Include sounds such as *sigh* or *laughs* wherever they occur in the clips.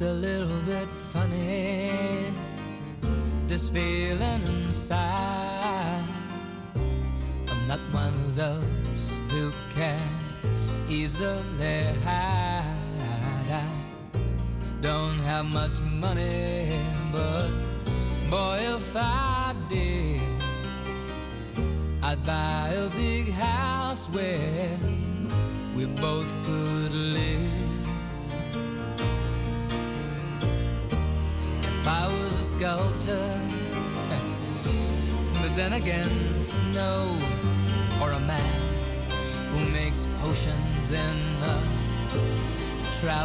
It's a little bit funny.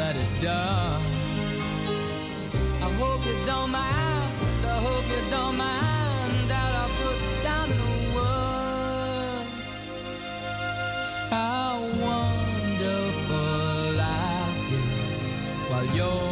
that it's done. I hope you don't mind, I hope you don't mind that I put down in words how wonderful life is while you're.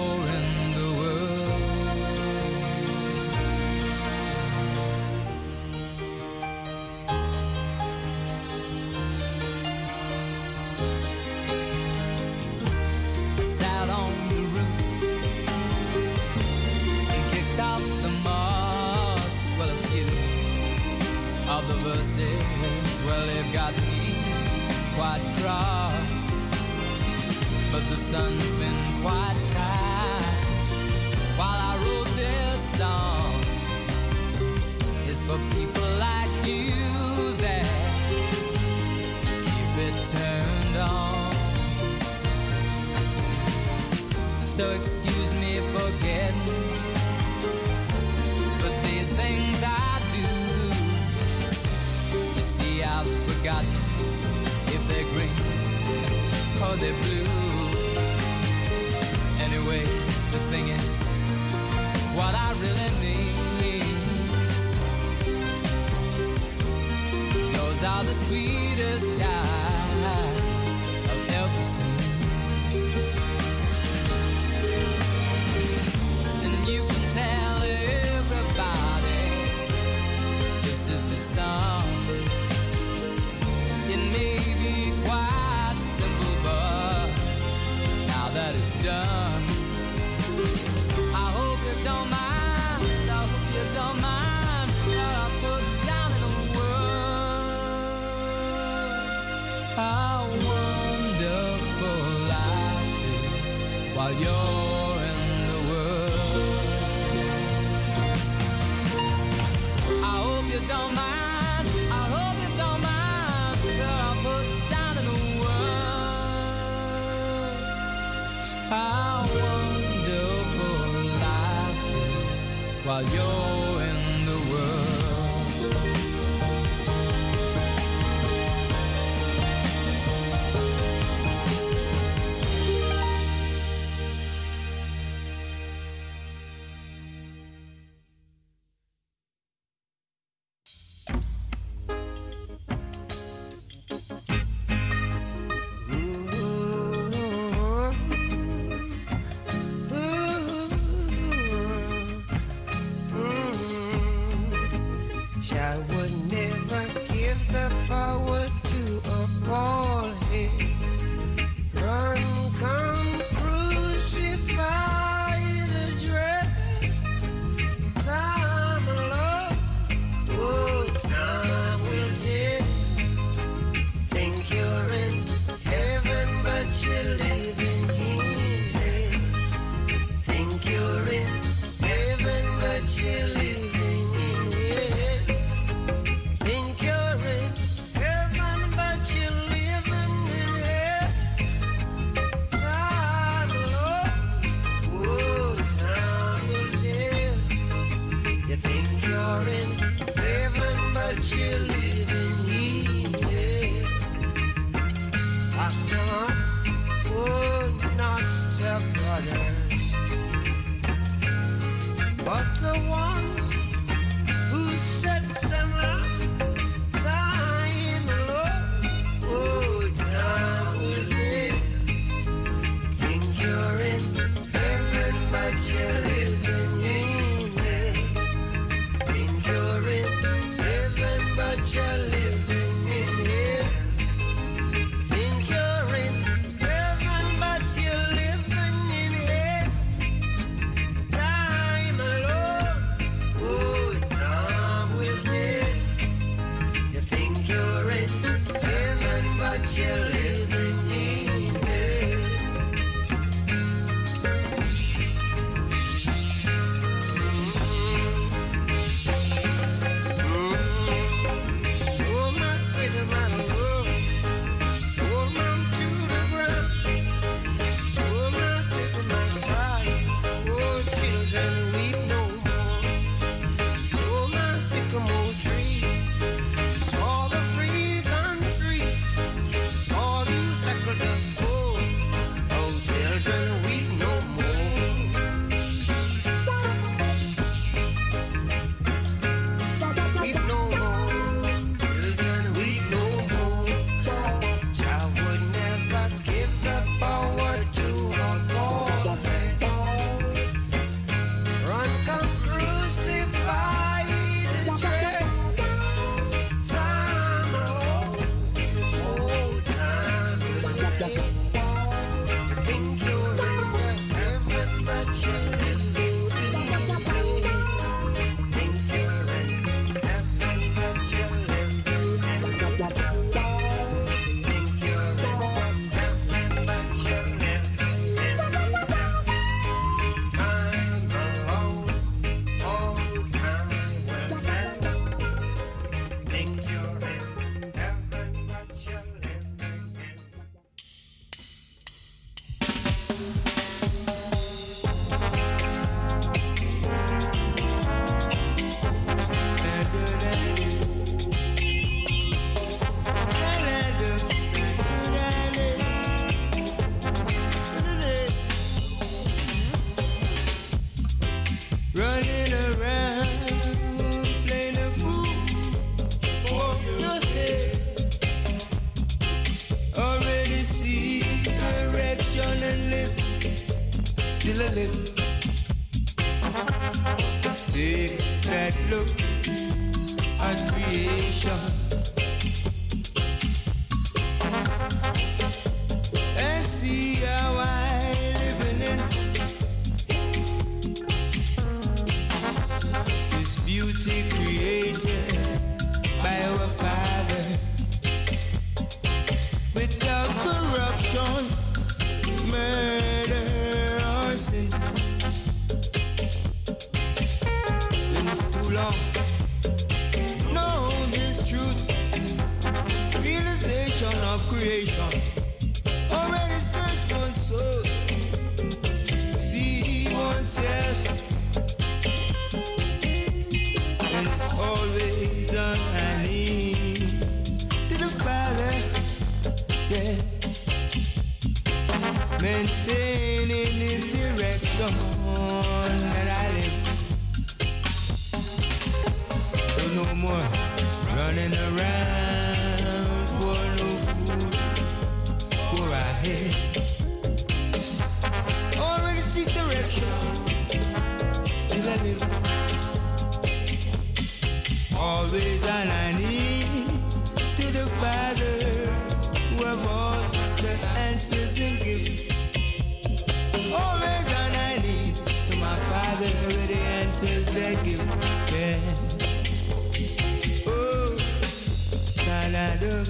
madam,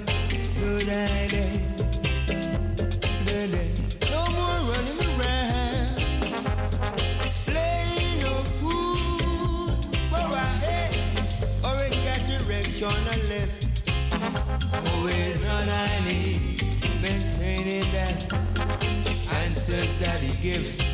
no daddy. More running around, no fool for. Already got direction left. Always I need, maintaining that answers that.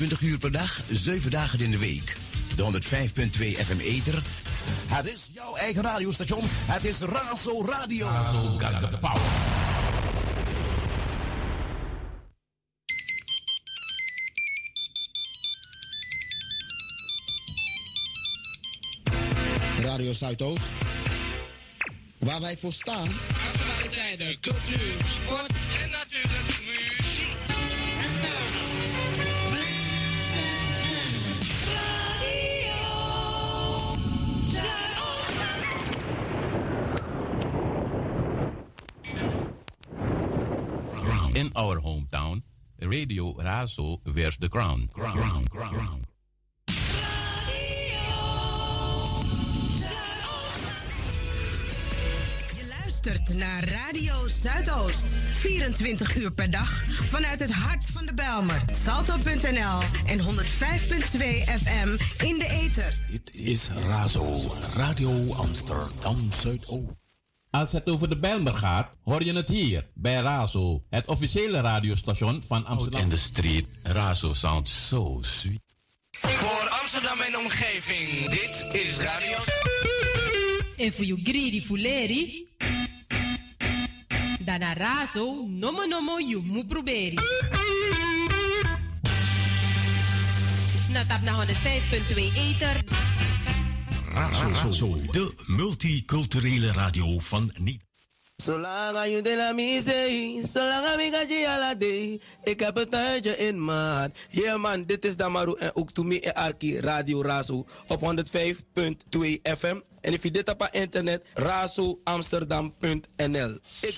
24 uur per dag, 7 dagen in de week. De 105.2 FM Eter. Het is jouw eigen radiostation. Het is Razo Radio. Razo got the power. Radio Zuidoost. Waar wij voor staan. Actualiteiten, cultuur, sport Razo wears the crown. Crown, crown, crown. Je luistert naar Radio Zuidoost. 24 uur per dag vanuit het hart van de Belmer. Salto.nl en 105.2 FM in de ether. Dit is Razo, Radio Amsterdam Zuidoost. Als het over de Bijlmer gaat, hoor je het hier bij Razo, het officiële radiostation van Amsterdam. In de street, Razo sounds so sweet. Voor Amsterdam en omgeving, dit is Radio En voor you greedy fuleri. Dana razo, nomo nomo you mu proberi. Na tap na 105.2 Ether. Razo, de multiculturele radio van. Zolang aan je de la misee, zolang aan ik je day. Ik heb het tijdje in maat. Yeah man, dit is Damaru en ook to me en Arki Radio Razo op 105.2 FM. En if je dit op internet, razoamsterdam.nl. Ik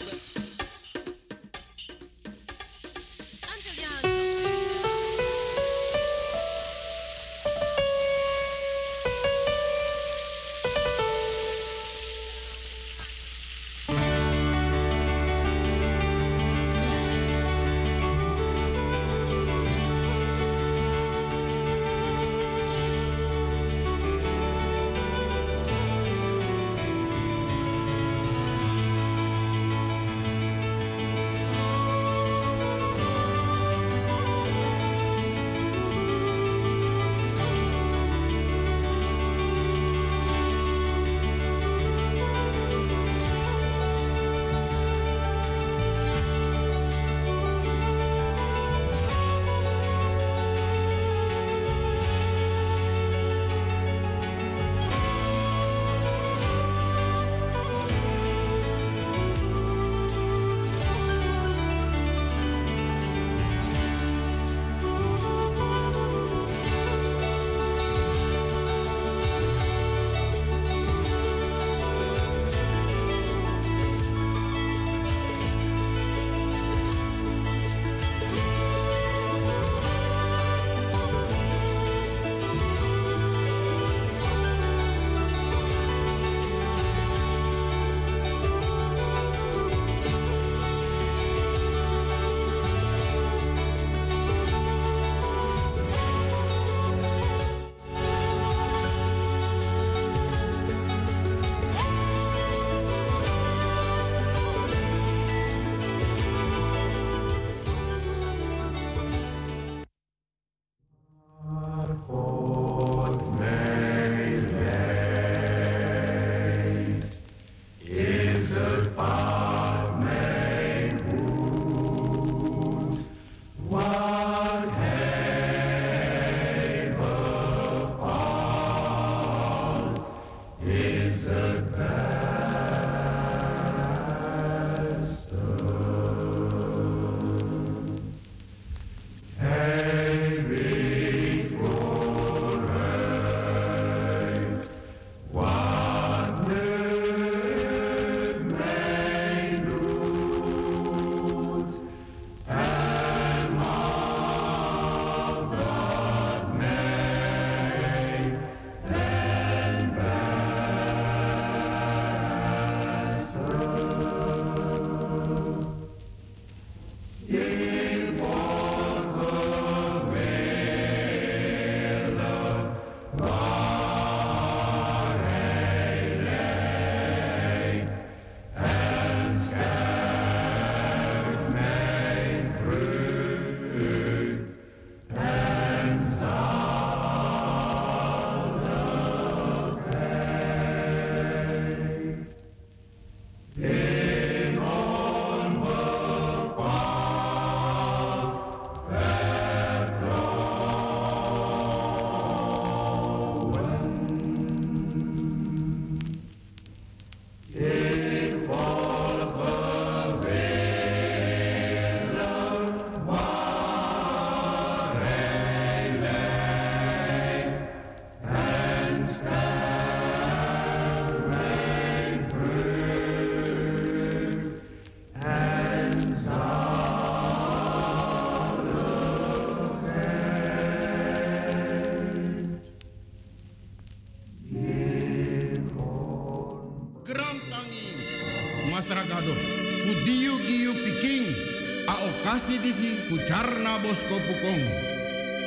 charna boskopukong.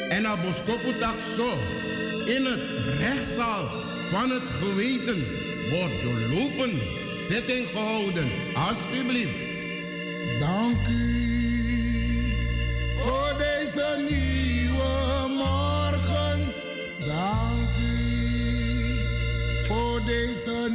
En a takso. In het rechtszaal van het geweten wordt doorlopen zitting gehouden. Alsjeblieft. Dank u voor deze nieuwe morgen. Dank u voor deze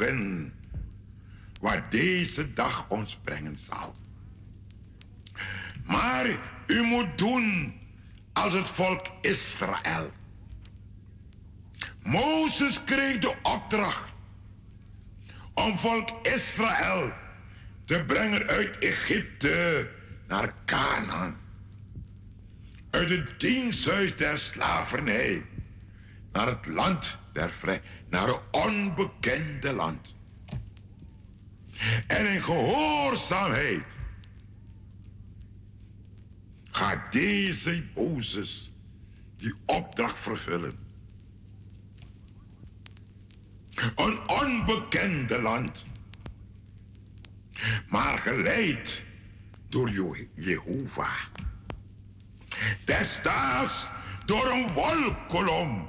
zeggen wat deze dag ons brengen zal. Maar u moet doen als het volk Israël. Mozes kreeg de opdracht om volk Israël te brengen uit Egypte naar Canaan. Uit het diensthuis der slavernij naar het land der vrij, naar een onbekende land. En in gehoorzaamheid gaat deze Mozes die opdracht vervullen. Een onbekende land, maar geleid door Je- Jehovah. Desdaags door een wolkolom,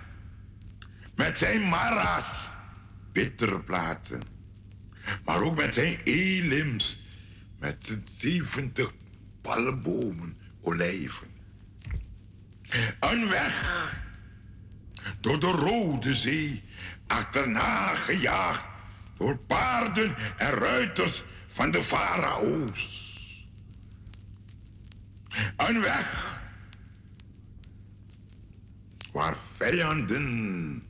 met zijn mara's, bitterplaten. Maar ook met zijn elims, met zijn 70 palmbomen, olijven. Een weg door de Rode Zee, achterna gejaagd door paarden en ruiters van de farao's. Een weg waar vijanden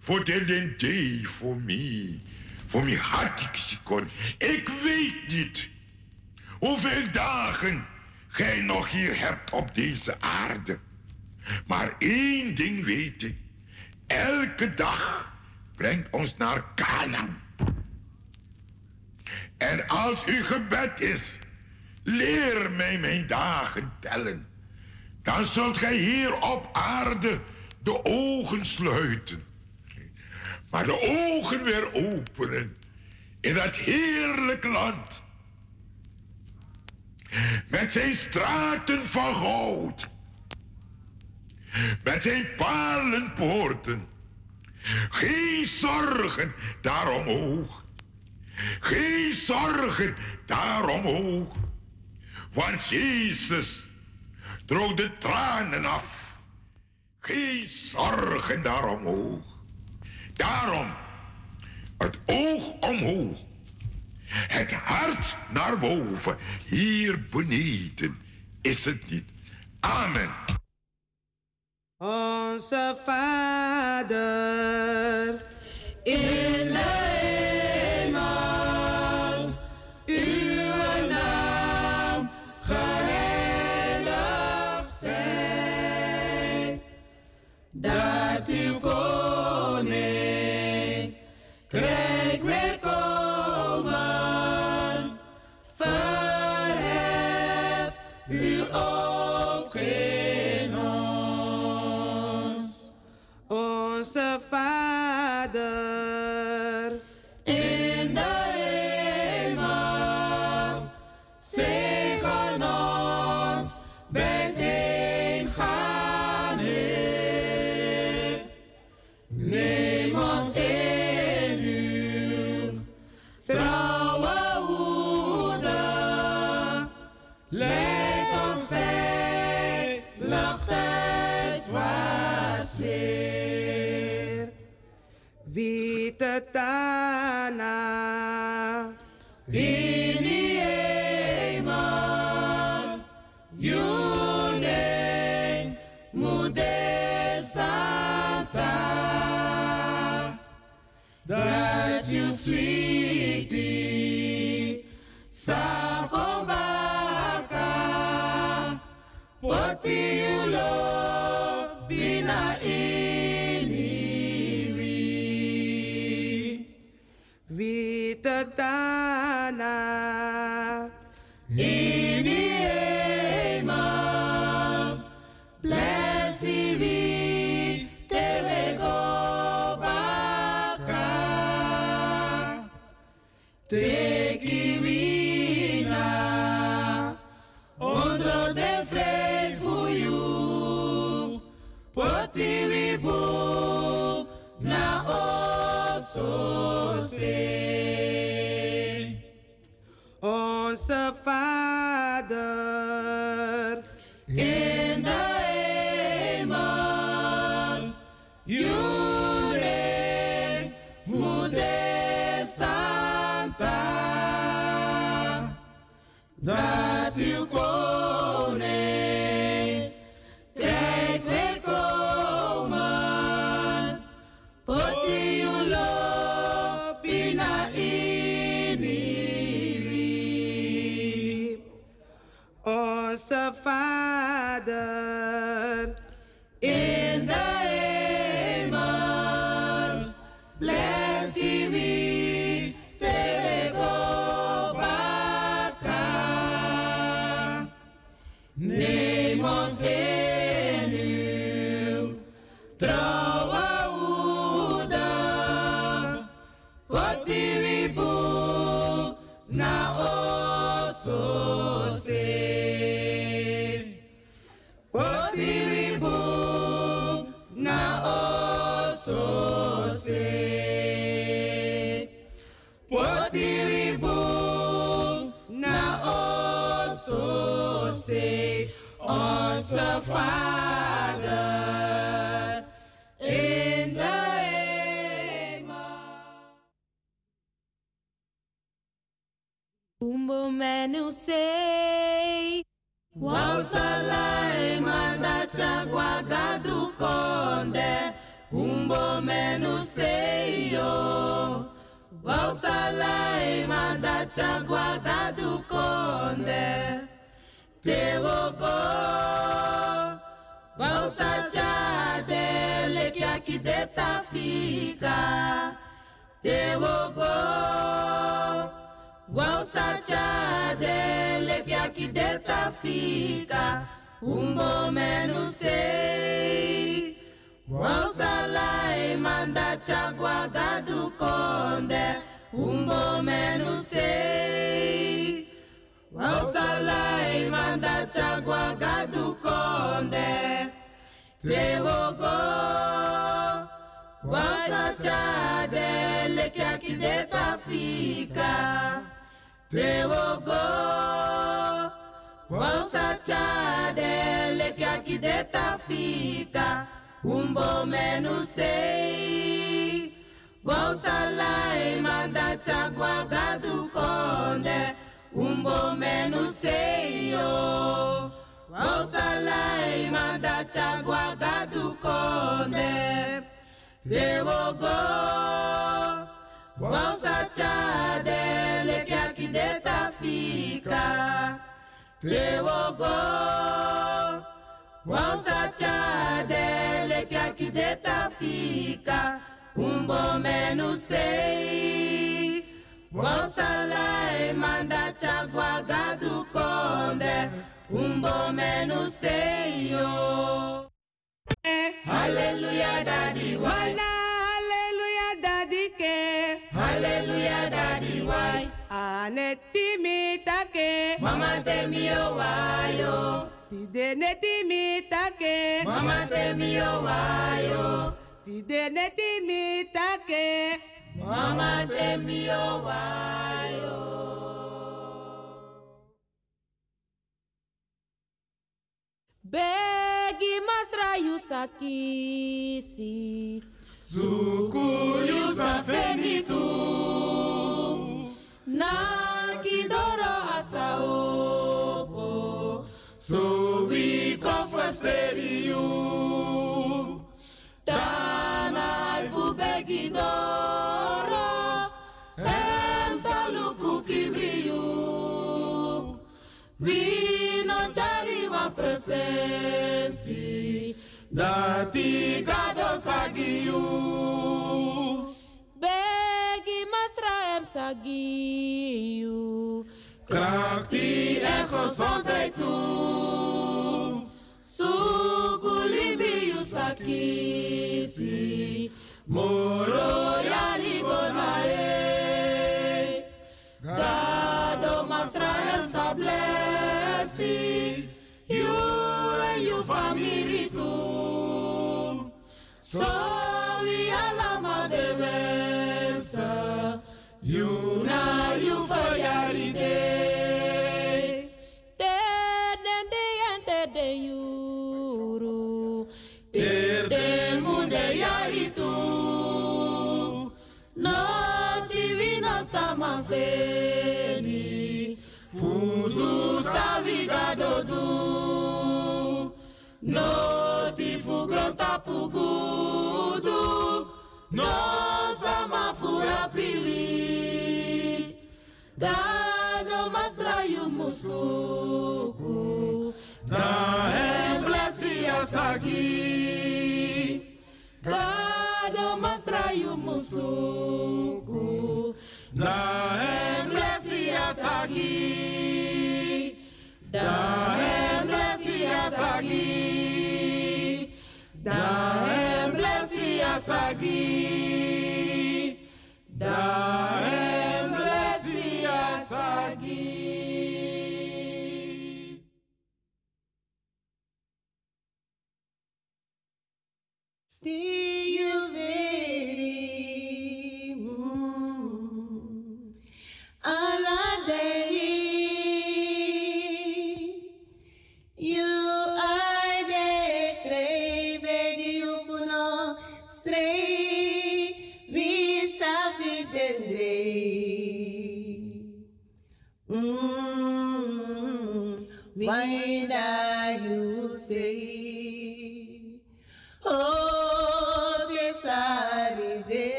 voor de day voor mij. Voor mij had ik ze kon. Ik weet niet hoeveel dagen gij nog hier hebt op deze aarde. Maar één ding weet ik. Elke dag brengt ons naar Canaan. En als uw gebed is, leer mij mijn dagen tellen. Dan zult gij hier op aarde de ogen sluiten maar de ogen weer openen in dat heerlijk land. Met zijn straten van goud, met zijn palenpoorten. Geen zorgen daaromhoog, geen zorgen daaromhoog. Want Jezus droog de tranen af, geen zorgen daaromhoog. Daarom het oog omhoog, het hart naar boven, hier beneden is het niet. Amen. Onze Vader in de करताना Cortana. In the name of blessed be Tebekopaka. Tekirina, ondro de frefuyu, potiri. say Wausalae mandata kwa gadukonde Umbo menu seyo te mandata kwa gadukonde Tewoko Wausachade lekia kidetafika Tewoko Tewoko Wausachadele kyakidetafika umbomenusei. Wausalaimanda chagwagadukonde umbomenusei wausalaimanda chagwagadukonde tevogo wausachadele kyakidetafika Tewo go. Once a child, lekia kideta fika, umbo menu sei. Once a manda chagua gadu konde, umbo menu sei yo. Once a manda chagua gadu konde, they will go. Wansachade lekiakide tafika tewogo Wansachade lekiakide tafika umbomenusei Wansalae manda chagwa gadukonde umbomenusei yo. Hallelujah daddy why? hallelujah, daddy, why? Aneti mi take. Mama tell me oh, temi o wayo. Tide neti mi take. Mama tell me oh, temi o wayo. Tide neti mi take. Mama tell temi oh, why, yo. Begi masra yusakisi. Zuku yusafeni tu na kidoro asaoko so we come for stereo tana ifu begidoro, em saluku kibrio we no chari wa presensi. Dati kadosagiu. Sagiu. Kracht en gezondheid toe. Sukulimbiu Sakisi. Moro yari Yarigonare. Gado Masrahem Sablesi. You and your family too. So You na you for day. Teden de ente de yuru. Terde munde yari tu. No divina sama feni. Fudu savigado du. No ti fugronta pugudu. No Gado masrayu musuku. Da emblesi asagi. Gado masrayu musuku. Da emblesi asagi. Da emblesi asagi. Da emblesi asagi. Da emblesi Alla day.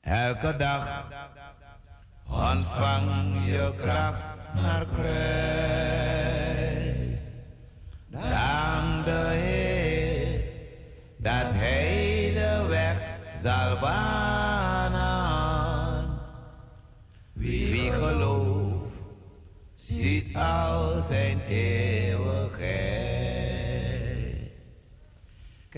Elke dag ontvang je kracht naar kruis. Dank de Heer dat Hij de weg zal banen. Wie gelooft, ziet al zijn eeuwigheid.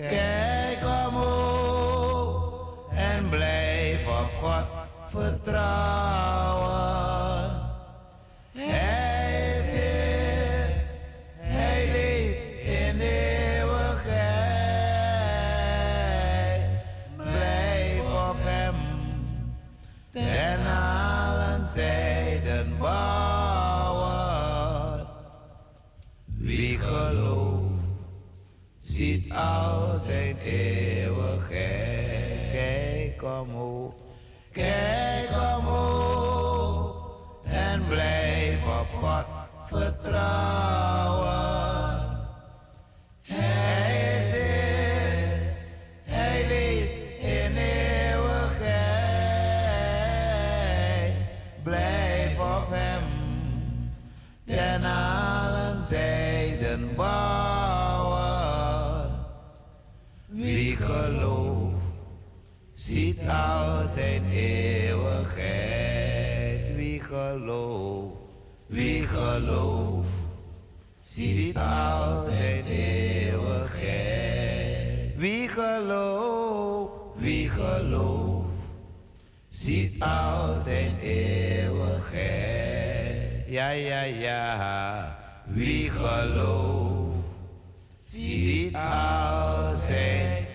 Kijk omhoog en blijf op God vertrouwen. Hij is Heer, Hij leeft in eeuwigheid. Blijf op Hem ten allen tijden bouwen. Wie gelooft, ziet al zijn eeuwigheid. Kijk omhoog, zijn eeuwigheid. Wie gelooft, wie gelooft, ziet al zijn eeuwigheid. Wie gelooft, wie gelooft, ziet al zijn eeuwigheid. Ja, ja, ja. Wie gelooft, ziet al zijn.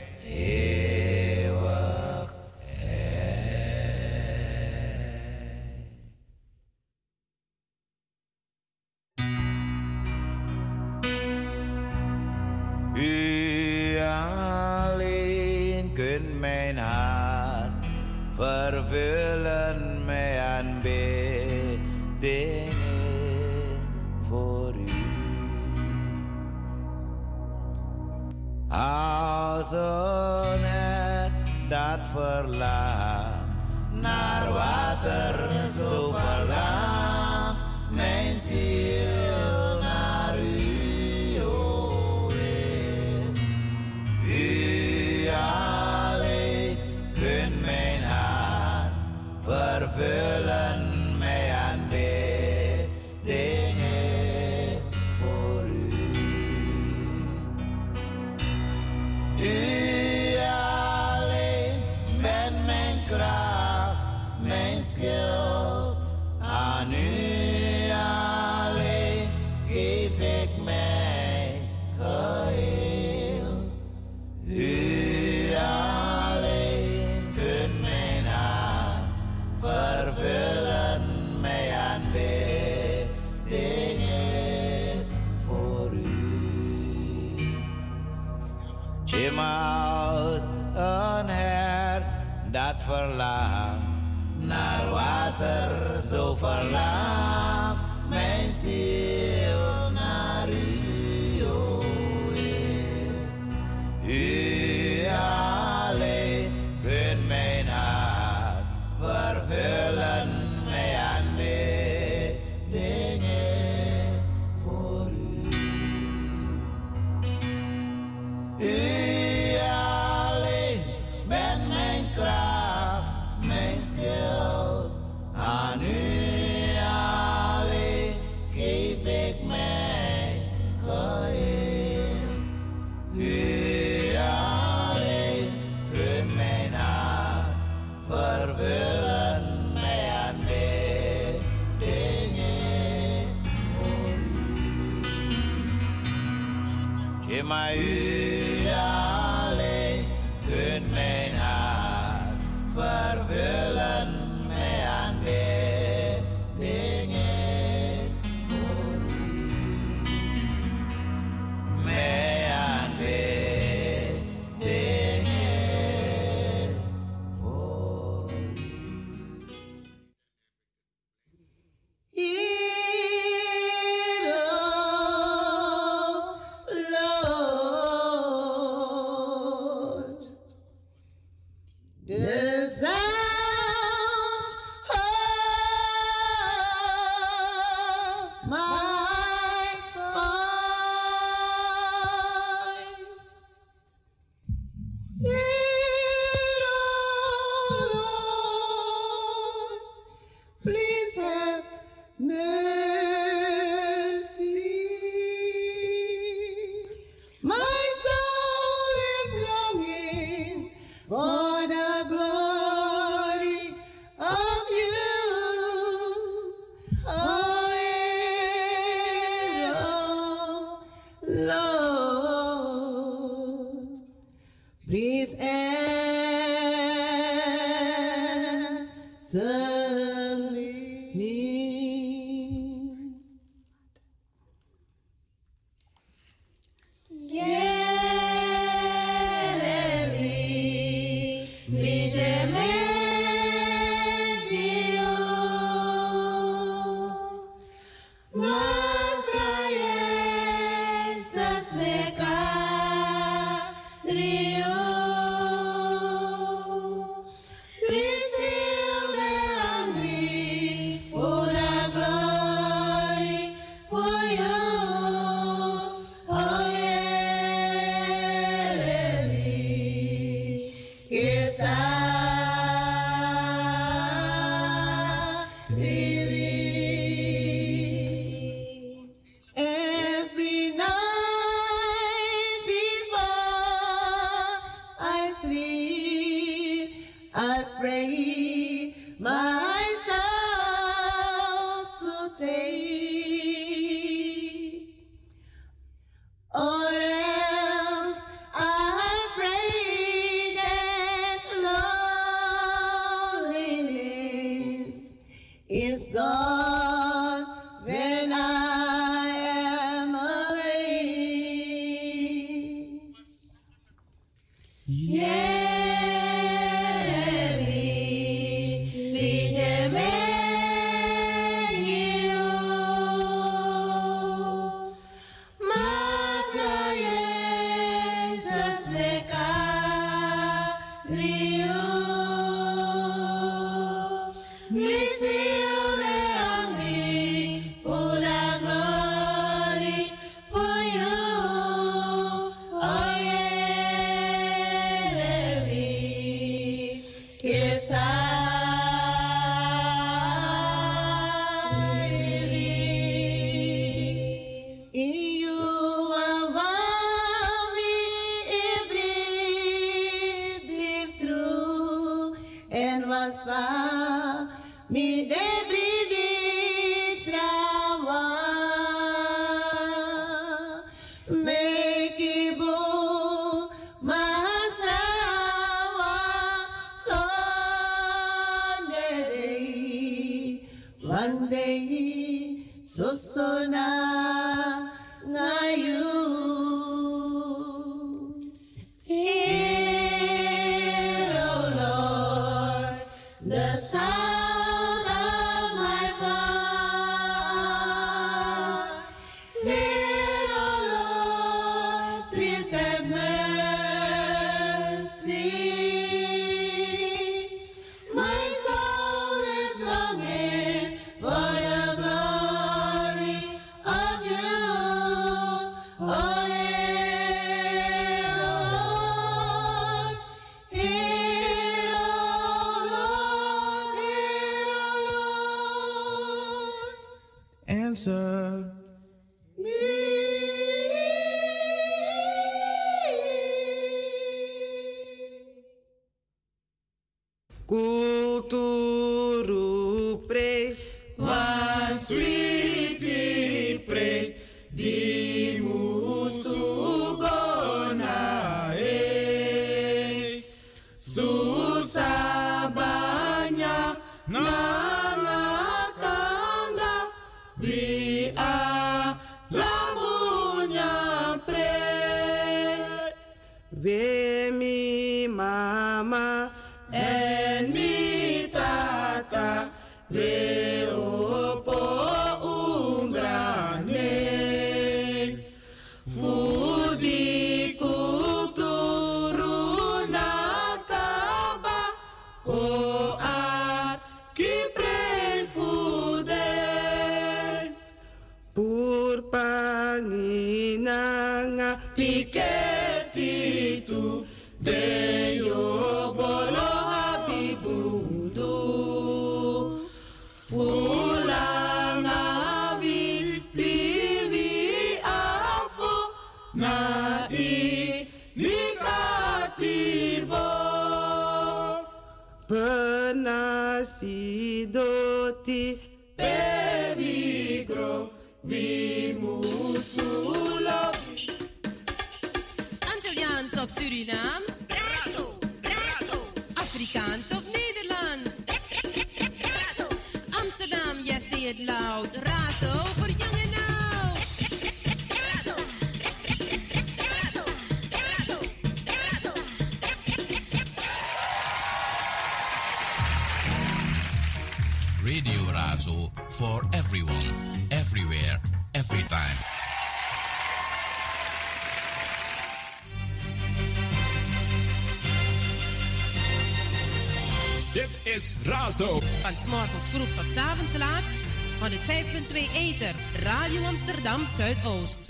105.2 Eter. Radio Amsterdam Zuidoost.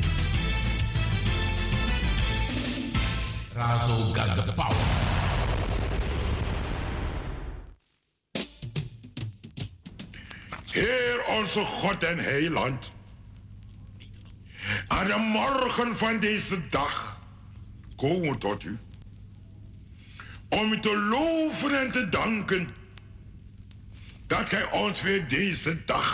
Razo got the power. Heer onze God en Heiland. Aan de morgen van deze dag komen we tot u. Om u te loven en te danken dat gij ons weer deze dag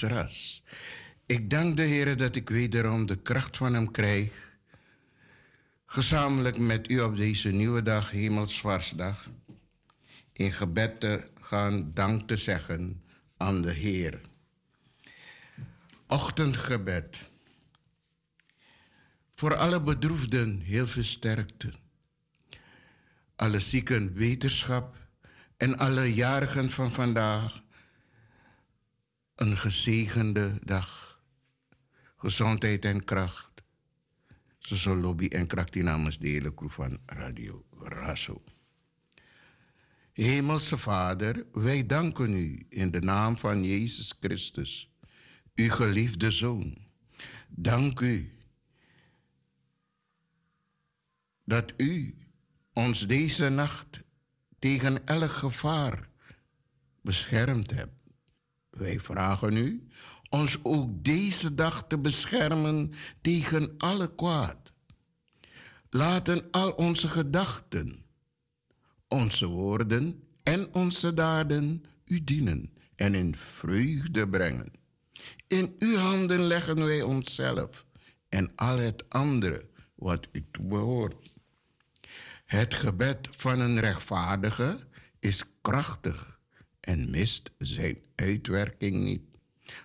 Luisteraars. Ik dank de Heer dat ik wederom de kracht van Hem krijg. Gezamenlijk met u op deze nieuwe dag, Hemelsvarsdag, in gebed te gaan dank te zeggen aan de Heer. Ochtendgebed. Voor alle bedroefden heel veel sterkte. Alle zieken wetenschap en alle jarigen van vandaag een gezegende dag. Gezondheid en kracht. Zo lobby en kracht die namens de hele crew van Radio Razo. Hemelse Vader, wij danken u in de naam van Jezus Christus, uw geliefde Zoon. Dank u dat u ons deze nacht tegen elk gevaar beschermd hebt. Wij vragen u ons ook deze dag te beschermen tegen alle kwaad. Laten al onze gedachten, onze woorden en onze daden u dienen en in vreugde brengen. In uw handen leggen wij onszelf en al het andere wat u toebehoort. Het gebed van een rechtvaardige is krachtig en mist zijn uitwerking niet.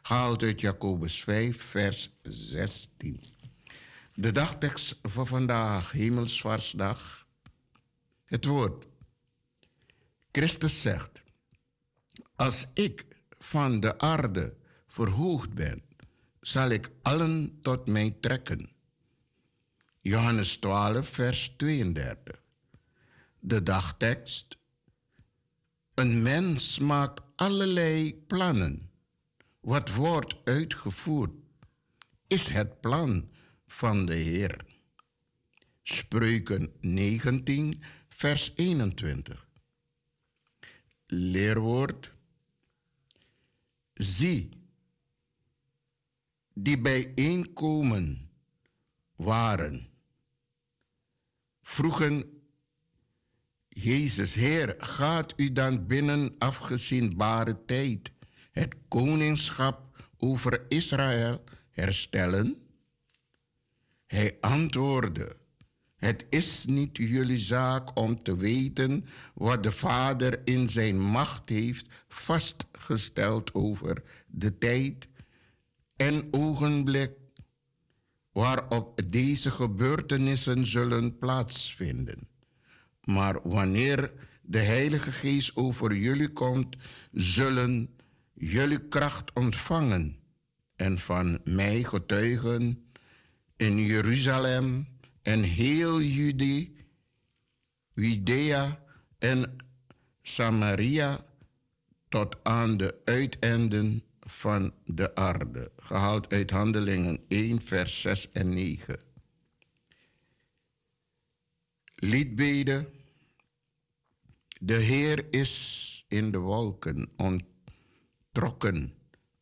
Gehaald uit Jacobus 5, vers 16. De dagtekst voor vandaag, Hemelsvaartsdag. Het woord. Christus zegt: Als ik van de aarde verhoogd ben, zal ik allen tot mij trekken. Johannes 12, vers 32. De dagtekst. Een mens maakt allerlei plannen. Wat wordt uitgevoerd, is het plan van de Heer. Spreuken 19, vers 21. Leerwoord. Zie, die bijeenkomen waren, vroegen Jezus, Heer, gaat u dan binnen afgezienbare tijd het koningschap over Israël herstellen? Hij antwoordde, het is niet jullie zaak om te weten wat de Vader in zijn macht heeft vastgesteld over de tijd en ogenblik waarop deze gebeurtenissen zullen plaatsvinden. Maar wanneer de Heilige Geest over jullie komt, zullen jullie kracht ontvangen en van mij getuigen in Jeruzalem en heel Judea, Judea en Samaria tot aan de uiteinden van de aarde. Gehaald uit Handelingen 1, vers 6 en 9. Liedbeden. De Heer is in de wolken ontrokken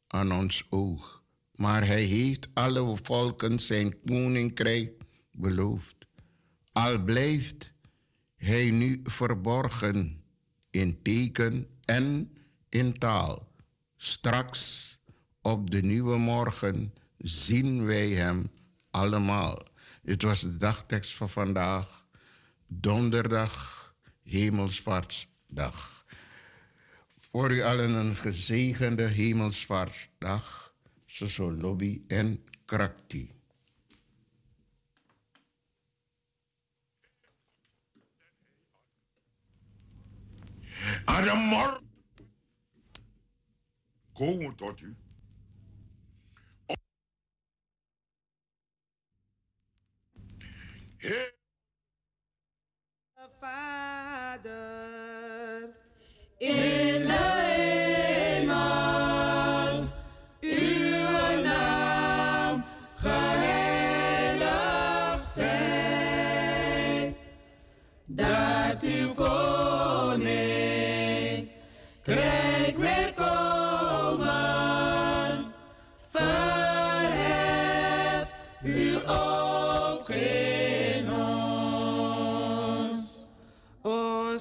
aan ons oog, maar Hij heeft alle volken zijn koninkrijk beloofd. Al blijft Hij nu verborgen in teken en in taal. Straks op de nieuwe morgen zien wij Hem allemaal. Dit was de dagtekst van vandaag, donderdag, Hemelsvaartsdag. Voor u allen een gezegende Hemelsvaartsdag, Soso en Krakti. Tot u. Heer, Vader in de hemel,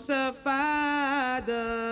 Onze Vader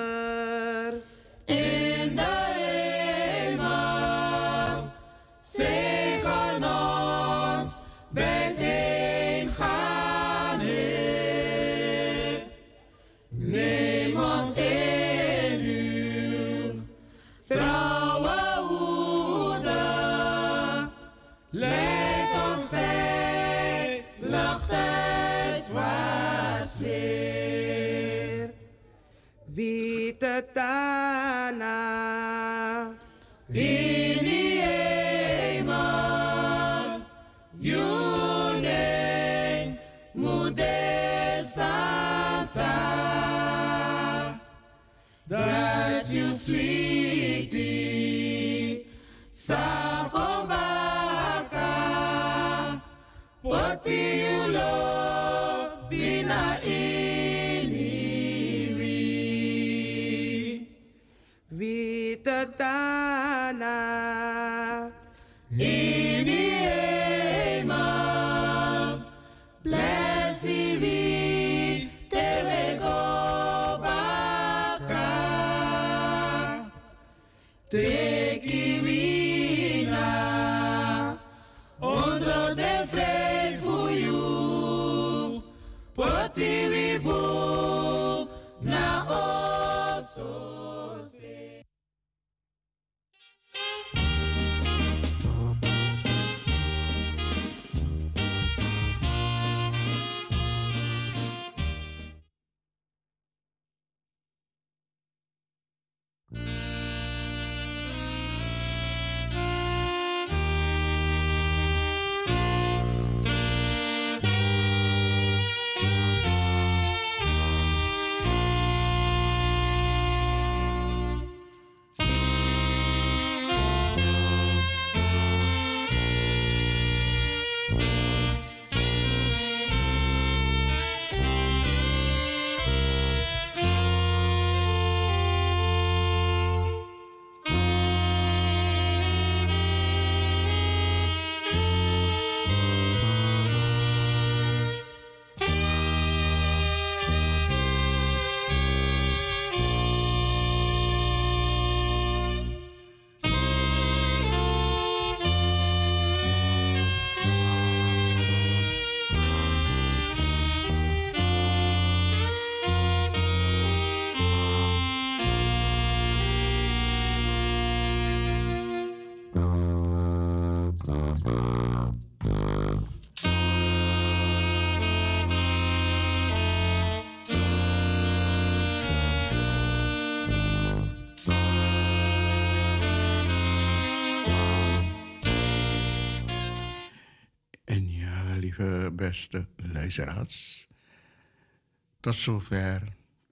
Tot zover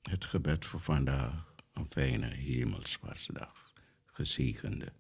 het gebed voor vandaag. Een fijne hemelsvaartsdag. dag. Gezegende.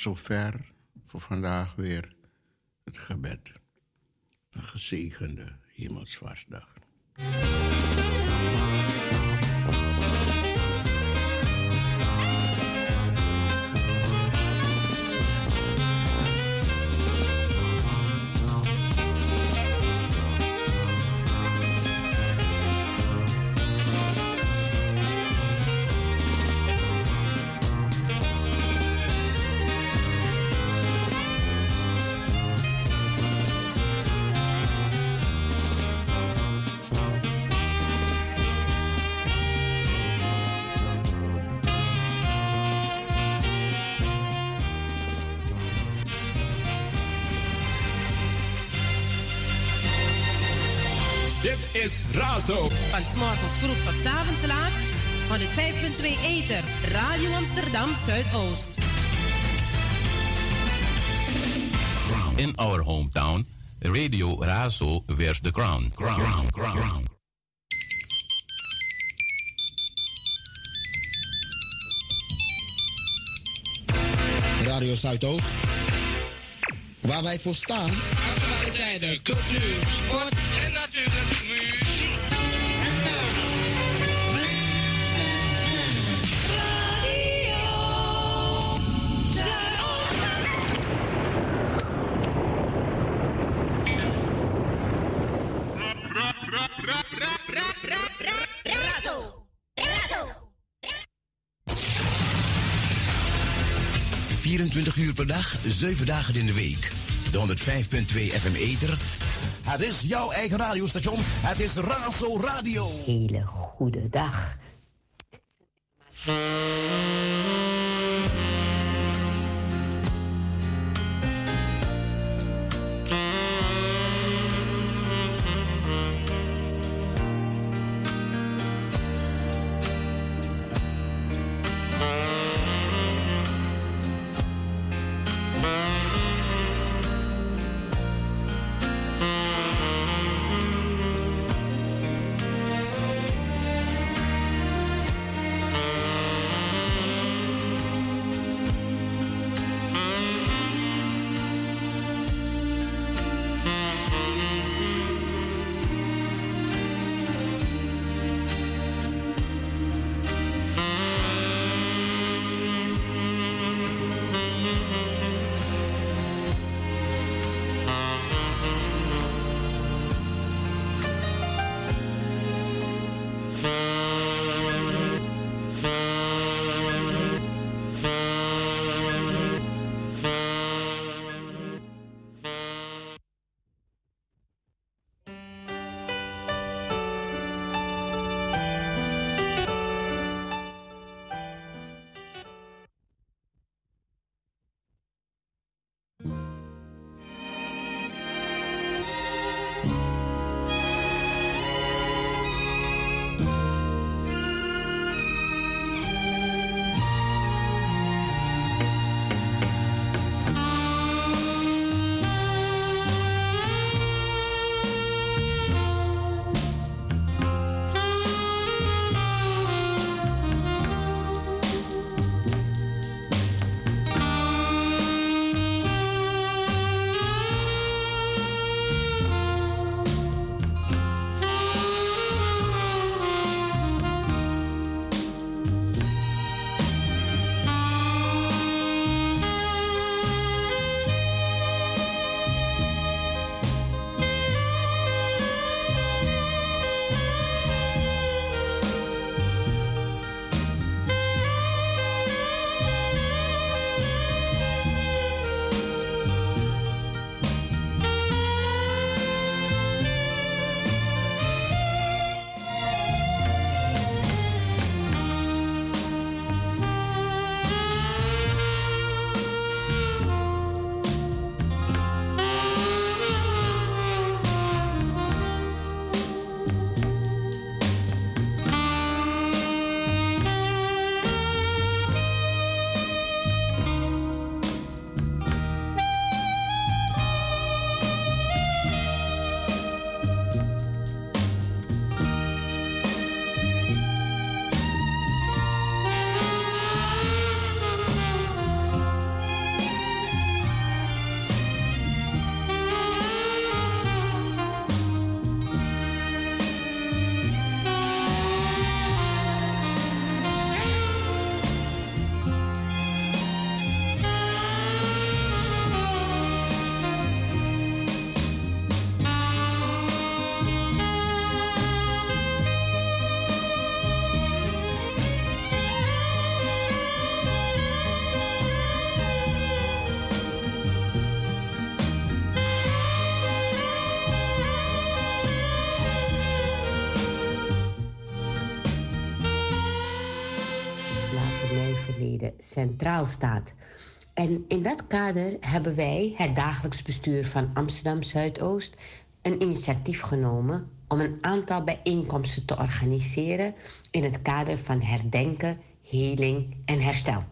Zover voor vandaag weer het gebed. Een gezegende Hemelsvaartsdag. Van s'morgens vroeg tot 's avonds laat. 105.2 Eter. Radio Amsterdam Zuidoost. In our hometown, Radio Razo wears the crown. Crown, crown, crown. Radio Zuidoost. Waar wij voor staan. Actualiteiten, cultuur, sport en natuurlijk per dag, 7 dagen in de week. De 105.2 FM Eter. Het is jouw eigen radiostation. Het is Razo Radio. Hele goede dag. Centraal staat. En in dat kader hebben wij, het dagelijks bestuur van Amsterdam Zuidoost, een initiatief genomen om een aantal bijeenkomsten te organiseren in het kader van herdenken, heling en herstel.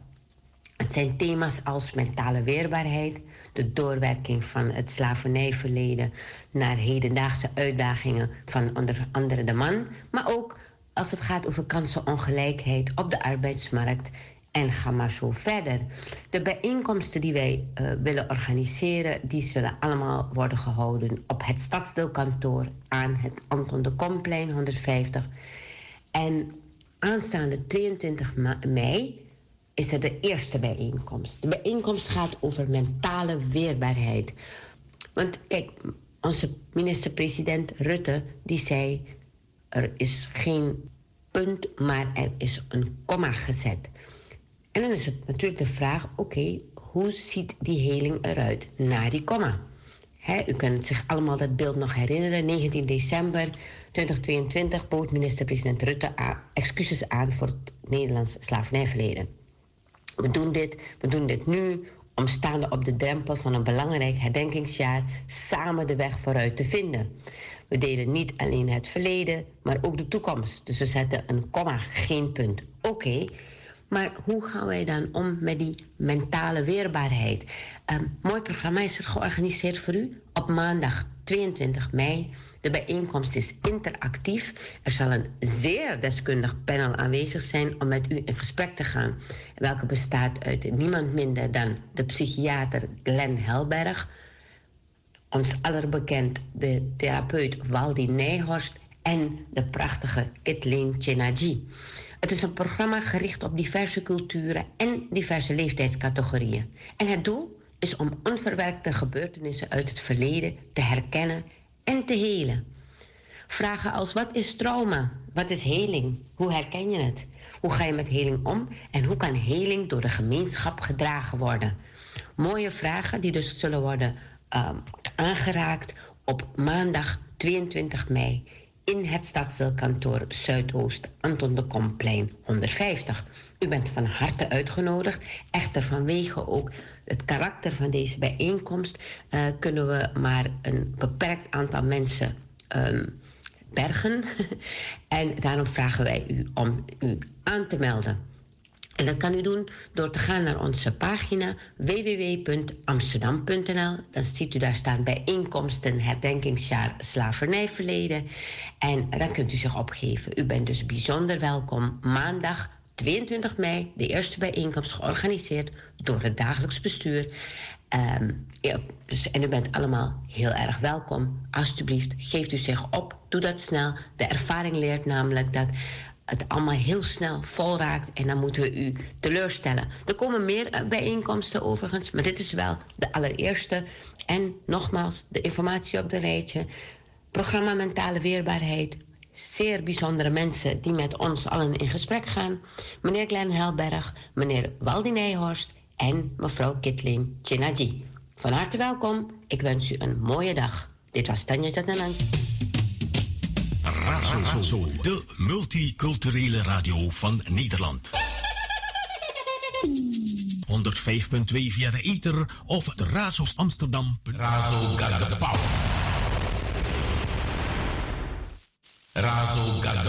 Het zijn thema's als mentale weerbaarheid, de doorwerking van het slavernijverleden naar hedendaagse uitdagingen van onder andere de man, maar ook als het gaat over kansenongelijkheid op de arbeidsmarkt en ga maar zo verder. De bijeenkomsten die wij uh, willen organiseren, die zullen allemaal worden gehouden op het stadsdeelkantoor aan het Anton de Komplein 150. En aanstaande 22 mei is er de eerste bijeenkomst. De bijeenkomst gaat over mentale weerbaarheid. Want kijk, onze minister-president Rutte die zei: er is geen punt, maar er is een komma gezet. En dan is het natuurlijk de vraag: oké, hoe ziet die heling eruit na die komma? U kunt zich allemaal dat beeld nog herinneren. 19 december 2022 bood minister-president Rutte excuses aan voor het Nederlands slavernijverleden. We doen dit, we doen dit nu om staande op de drempel van een belangrijk herdenkingsjaar samen de weg vooruit te vinden. We delen niet alleen het verleden, maar ook de toekomst. Dus we zetten een komma, geen punt. Oké, maar hoe gaan wij dan om met die mentale weerbaarheid? Um, mooi programma is er georganiseerd voor u op maandag 22 mei. De bijeenkomst is interactief. Er zal een zeer deskundig panel aanwezig zijn om met u in gesprek te gaan. Welke bestaat uit niemand minder dan de psychiater Glenn Helberg, ons allerbekend de therapeut Waldi Nijhorst en de prachtige Kathleen Chenaji. Het is een programma gericht op diverse culturen en diverse leeftijdscategorieën. En het doel is om onverwerkte gebeurtenissen uit het verleden te herkennen en te helen. Vragen als wat is trauma? Wat is heling? Hoe herken je het? Hoe ga je met heling om? En hoe kan heling door de gemeenschap gedragen worden? Mooie vragen die dus zullen worden uh, aangeraakt op maandag 22 mei in het stadsdeelkantoor Zuidoost Anton de Komplein 150. U bent van harte uitgenodigd. Echter vanwege ook het karakter van deze bijeenkomst uh, kunnen we maar een beperkt aantal mensen um, bergen. *laughs* en daarom vragen wij u om u aan te melden. En dat kan u doen door te gaan naar onze pagina www.amsterdam.nl. Dan ziet u daar staan bijeenkomsten herdenkingsjaar slavernijverleden. En dan kunt u zich opgeven. U bent dus bijzonder welkom maandag 22 mei, de eerste bijeenkomst georganiseerd door het dagelijks bestuur. Ja, dus, en u bent allemaal heel erg welkom. Alsjeblieft, geeft u zich op. Doe dat snel. De ervaring leert namelijk dat het allemaal heel snel vol raakt en dan moeten we u teleurstellen. Er komen meer bijeenkomsten overigens, maar dit is wel de allereerste. En nogmaals, de informatie op de rijtje. Programma Mentale Weerbaarheid. Zeer bijzondere mensen die met ons allen in gesprek gaan. Meneer Glenn Helberg, meneer Waldi Nijhorst en mevrouw Kitling Chinaji. Van harte welkom. Ik wens u een mooie dag. Dit was Tanja Zatanans. Razo, de multiculturele radio van Nederland. 105.2 via de ether of de Razos Amsterdam. Razo power. Razo got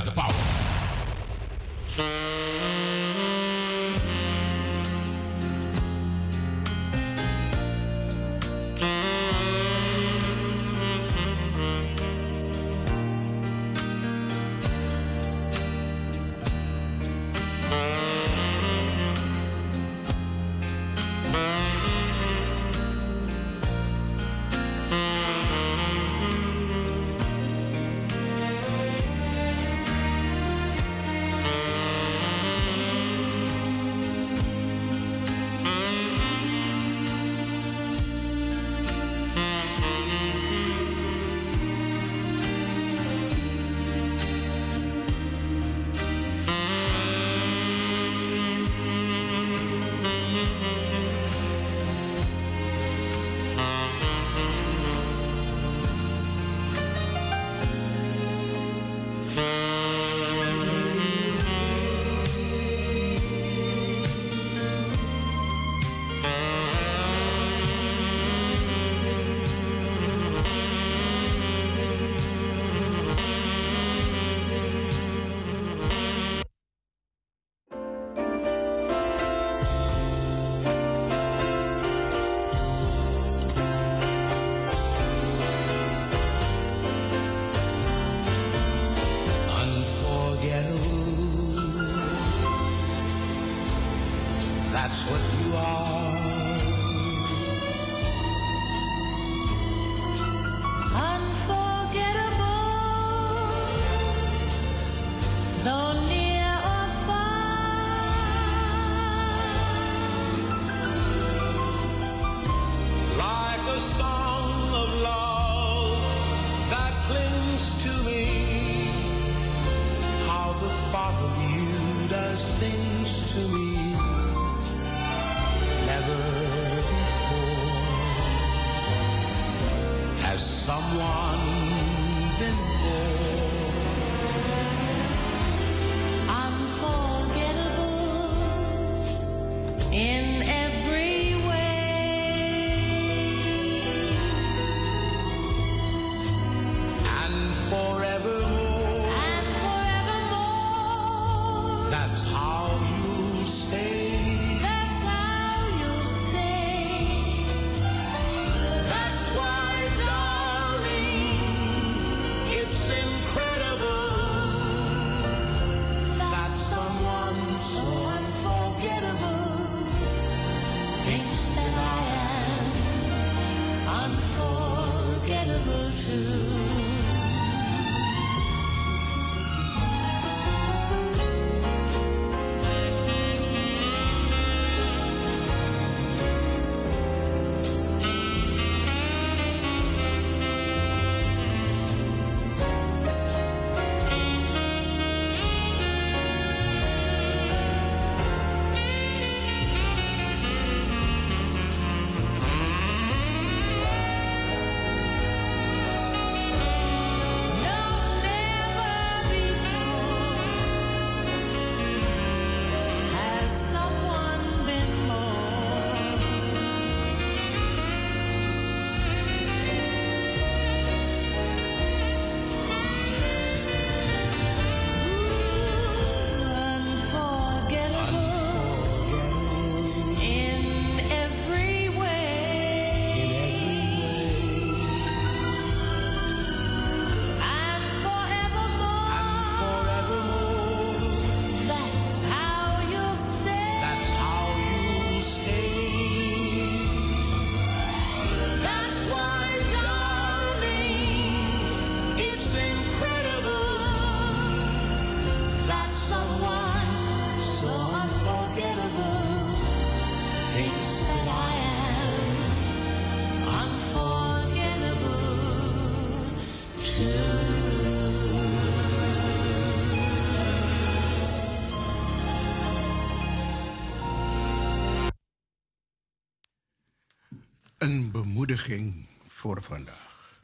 bemoediging voor vandaag.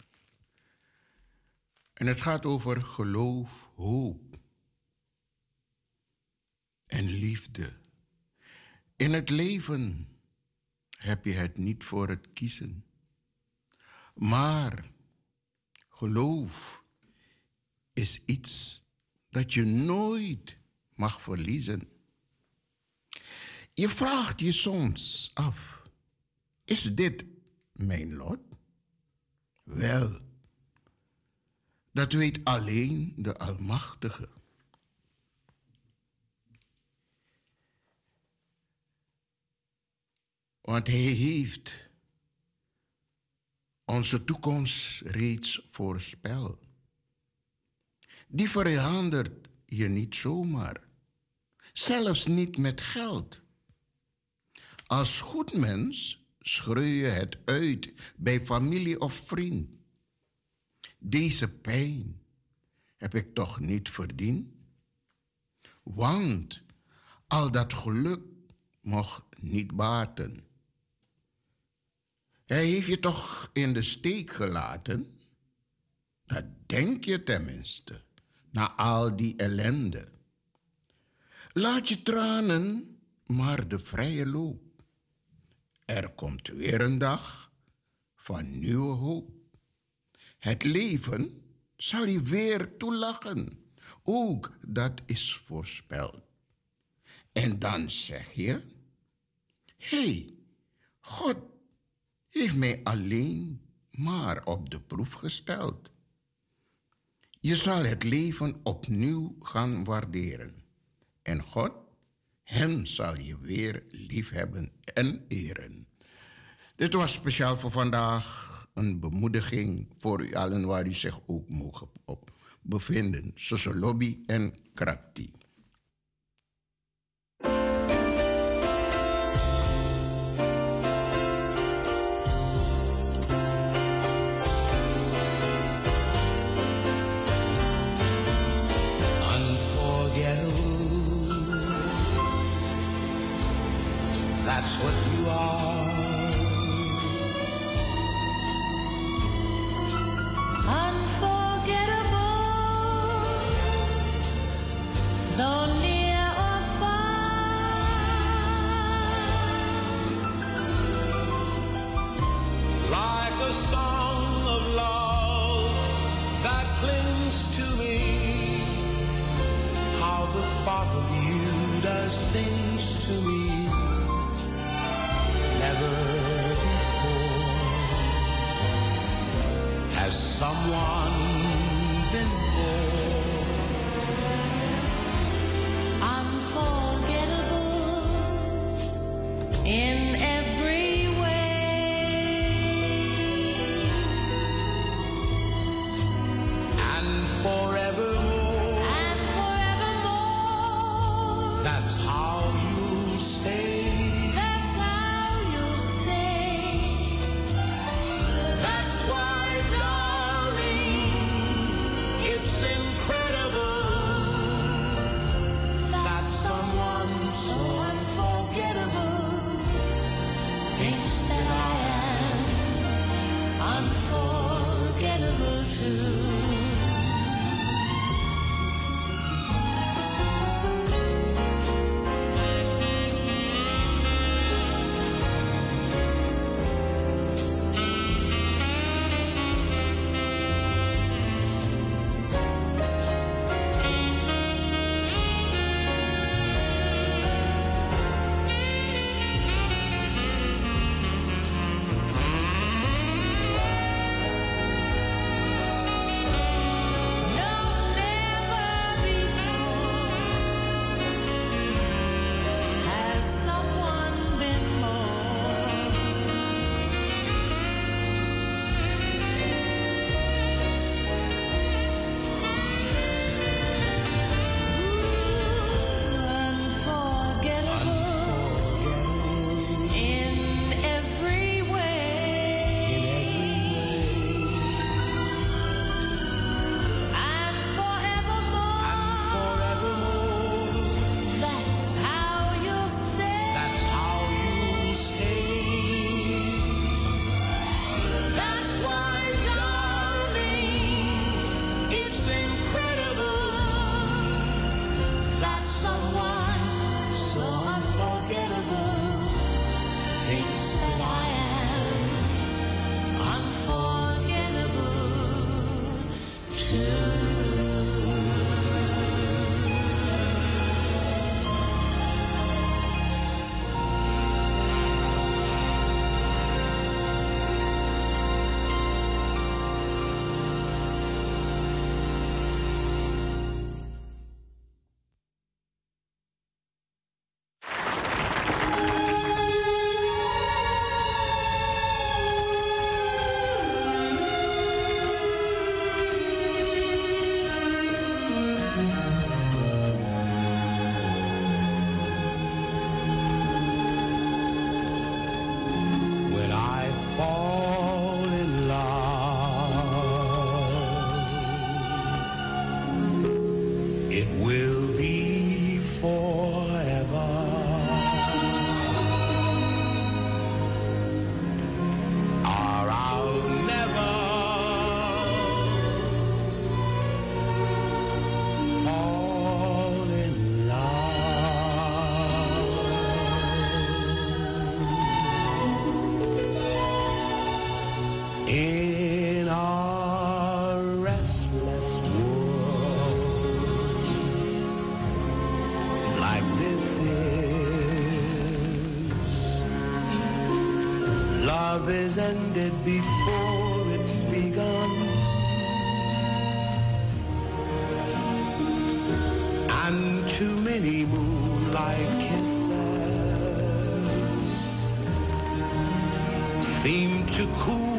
En het gaat over geloof, hoop en liefde. In het leven heb je het niet voor het kiezen. Maar geloof is iets dat je nooit mag verliezen. Je vraagt je soms af: is dit mijn lot? Wel, dat weet alleen de Almachtige. Want Hij heeft onze toekomst reeds voorspeld. Die verandert je niet zomaar, zelfs niet met geld. Als goed mens schreeuw je het uit bij familie of vriend. Deze pijn heb ik toch niet verdiend? Want al dat geluk mocht niet baten. Hij heeft je toch in de steek gelaten? Dat denk je tenminste, na al die ellende. Laat je tranen maar de vrije loop. Er komt weer een dag van nieuwe hoop. Het leven zal je weer toelachen. Ook dat is voorspeld. En dan zeg je: hey, God heeft mij alleen maar op de proef gesteld. Je zal het leven opnieuw gaan waarderen. En God, hen zal je weer liefhebben en eren. Dit was speciaal voor vandaag een bemoediging voor u allen waar u zich ook mogen op bevinden. Sosolobi en Krapti. things to me never before. Has someone ended before it's begun. And too many moonlight kisses seem to cool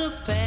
the past.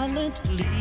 Silently?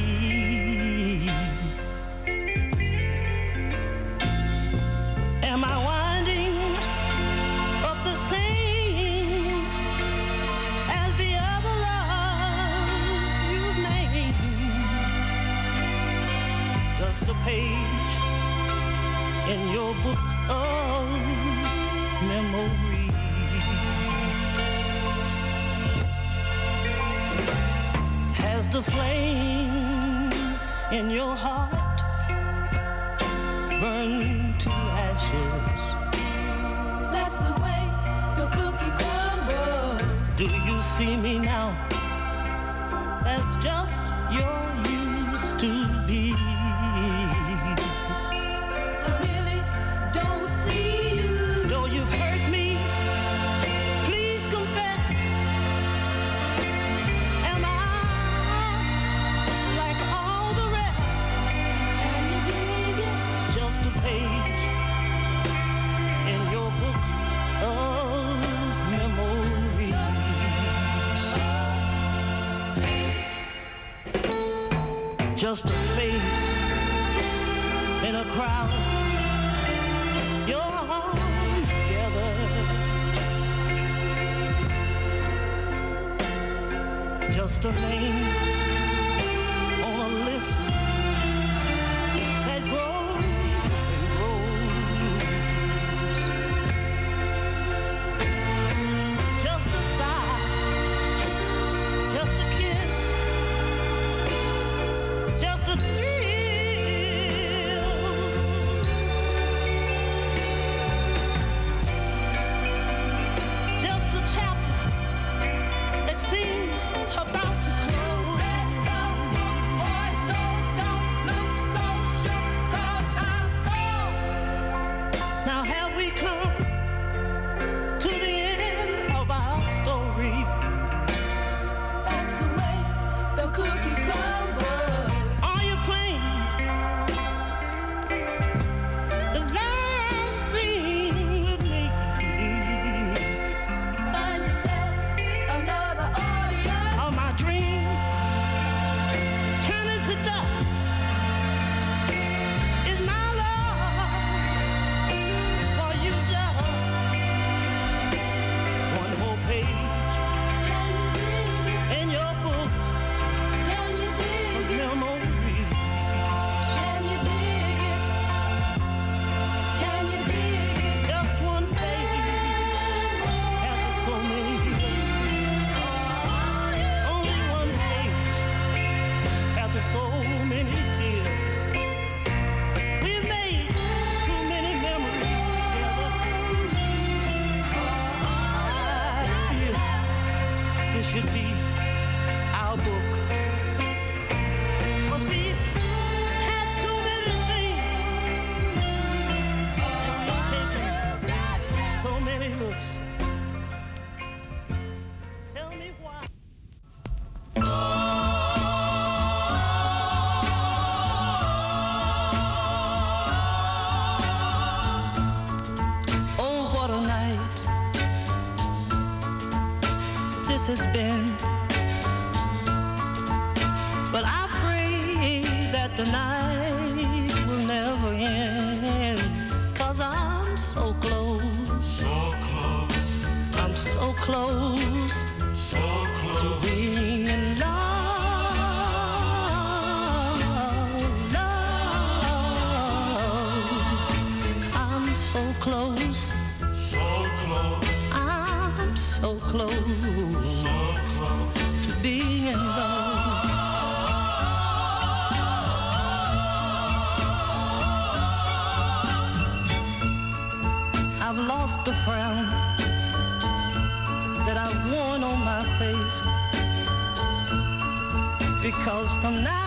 From now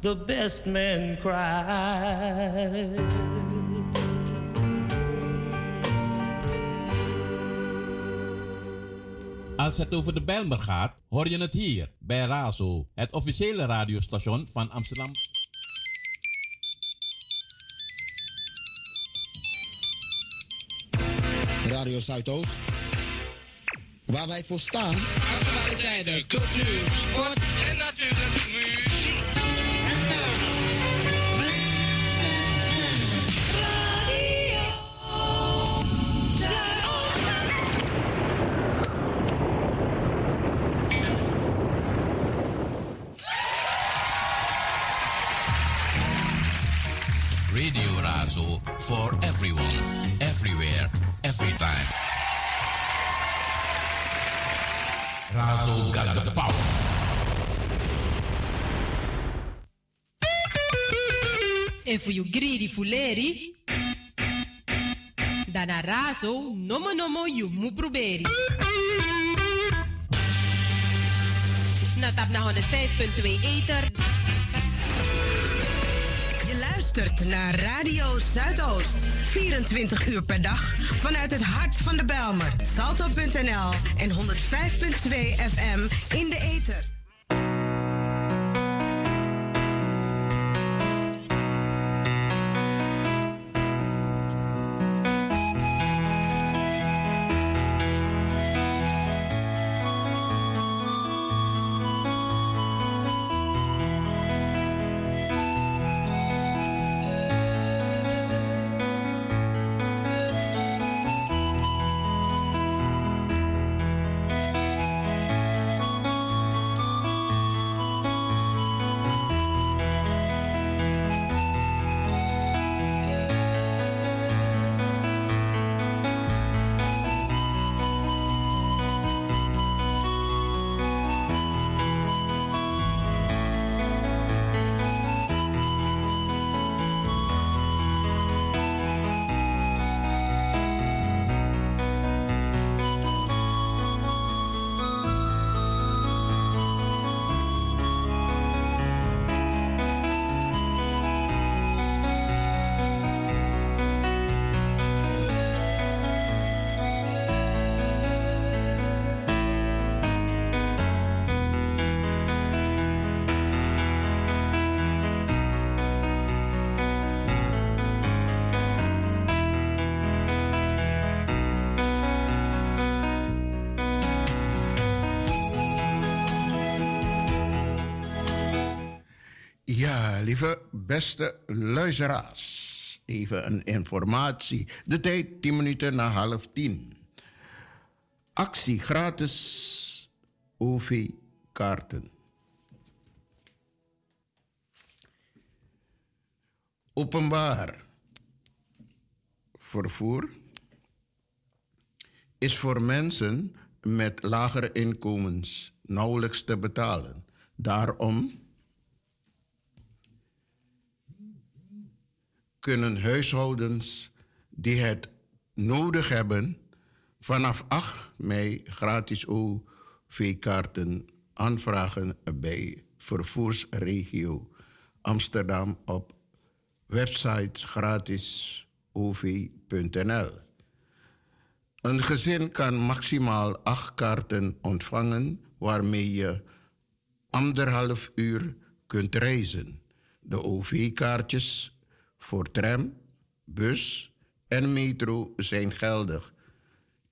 the best man cried. Als het over de Bijlmer gaat, hoor je het hier bij Razo, het officiële radiostation van Amsterdam. Radio Zuidoost. Waar wij voor staan. Actualiteiten, cultuur, sport Radio Razo for everyone, everywhere, every time. Razo got the power. En voor you greedy fuleri, dan a razo, nomo nomo you mu proberi. Na tap na 105.2 Ether. Luistert naar Radio Zuidoost. 24 uur per dag vanuit het hart van de Belmer. Salto.nl en 105.2 FM in de ether. Beste luisteraars. Even een informatie. De tijd 10 minuten na half 10. Actie gratis OV-kaarten. Openbaar vervoer is voor mensen met lagere inkomens nauwelijks te betalen. Daarom kunnen huishoudens die het nodig hebben vanaf 8 mei gratis OV-kaarten aanvragen bij vervoersregio Amsterdam op website gratisov.nl. Een gezin kan maximaal acht kaarten ontvangen waarmee je anderhalf uur kunt reizen. De OV-kaartjes voor tram, bus en metro zijn geldig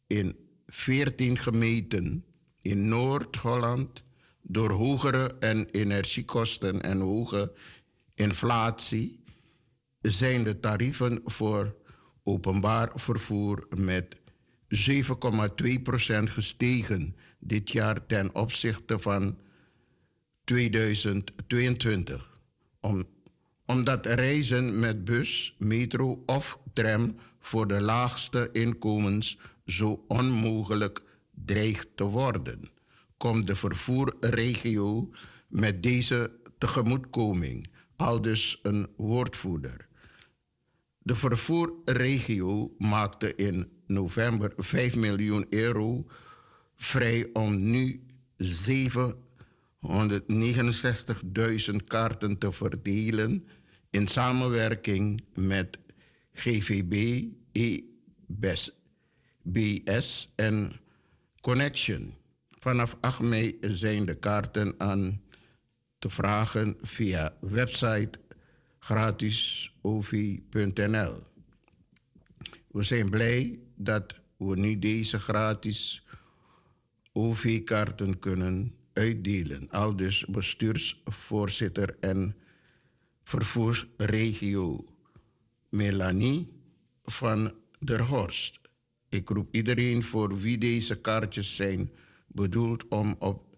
in 14 gemeenten in Noord-Holland door hogere en energiekosten en hoge inflatie zijn de tarieven voor openbaar vervoer met 7,2% gestegen dit jaar ten opzichte van 2022. Om, omdat reizen met bus, metro of tram voor de laagste inkomens zo onmogelijk dreigt te worden, komt de vervoerregio met deze tegemoetkoming, aldus een woordvoerder. De vervoerregio maakte in november 5 miljoen euro vrij om nu 769.000 kaarten te verdelen in samenwerking met GVB, EBS BS en Connection. Vanaf 8 mei zijn de kaarten aan te vragen via website gratisovi.nl. We zijn blij dat we nu deze gratis OV-kaarten kunnen uitdelen. Al dus bestuursvoorzitter en vervoersregio Melanie van der Horst. Ik roep iedereen voor wie deze kaartjes zijn bedoeld om op